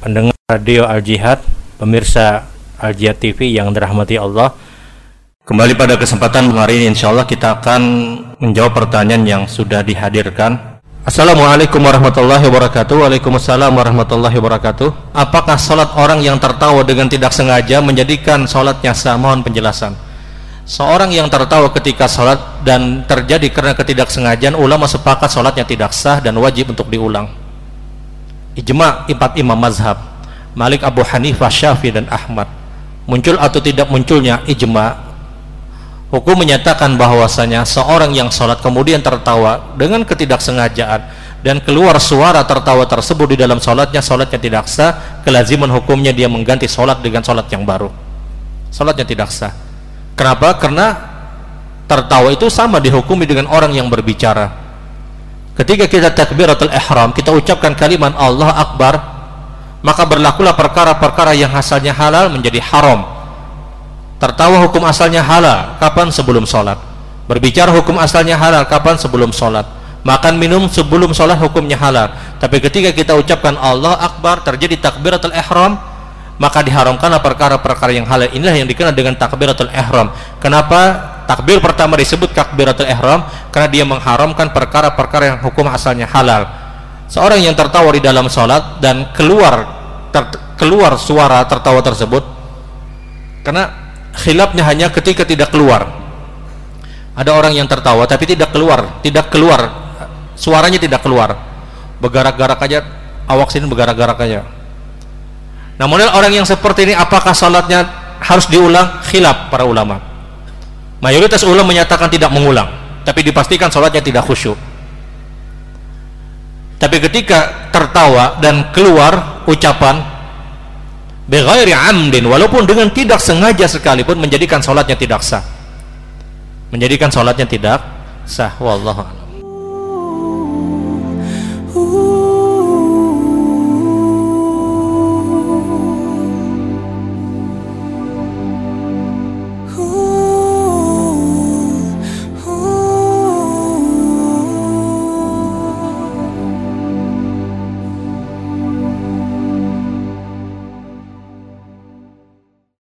Radio Al Jihad, pemirsa Al Jihad TV yang dirahmati Allah. Kembali pada kesempatan hari ini insya Allah kita akan menjawab pertanyaan yang sudah dihadirkan. Assalamualaikum warahmatullahi wabarakatuh. Waalaikumsalam warahmatullahi wabarakatuh. Apakah sholat orang yang tertawa dengan tidak sengaja menjadikan sholatnya sah? Mohon penjelasan. Seorang yang tertawa ketika sholat dan terjadi karena ketidaksengajaan, ulama sepakat sholatnya tidak sah dan wajib untuk diulang. Ijma empat imam mazhab Malik Abu Hanifah Syafi'i dan Ahmad. Muncul atau tidak munculnya ijma? Hukum menyatakan bahwasanya seorang yang sholat kemudian tertawa dengan ketidaksengajaan dan keluar suara tertawa tersebut di dalam sholatnya sholatnya tidak sah kelaziman hukumnya dia mengganti sholat dengan sholat yang baru. Sholatnya tidak sah. Kenapa? karena tertawa itu sama dihukumi dengan orang yang berbicara ketika kita takbiratul ihram kita ucapkan kalimat Allah Akbar maka berlakulah perkara-perkara yang asalnya halal menjadi haram. Tertawa hukum asalnya halal kapan sebelum sholat? Berbicara hukum asalnya halal kapan sebelum sholat? Makan minum sebelum sholat hukumnya halal. Tapi ketika kita ucapkan Allah Akbar terjadi takbiratul ihram maka diharamkanlah perkara-perkara yang halal. Inilah yang dikenal dengan takbiratul ihram. Kenapa takbir pertama disebut takbiratul ihram karena dia mengharamkan perkara-perkara yang hukum asalnya halal. Seorang yang tertawa di dalam sholat dan keluar ter, keluar suara tertawa tersebut karena khilafnya hanya ketika tidak keluar. Ada orang yang tertawa tapi tidak keluar tidak keluar suaranya tidak keluar. Bergarak-garak aja awak sini bergarak-garak aja. Namun orang yang seperti ini apakah sholatnya harus diulang? Khilaf para ulama mayoritas ulama menyatakan tidak mengulang tapi dipastikan sholatnya tidak khusyuk. Tapi ketika tertawa dan keluar ucapan bighairi amdin walaupun dengan tidak sengaja sekalipun menjadikan sholatnya tidak sah. Menjadikan sholatnya tidak sah. Wallahu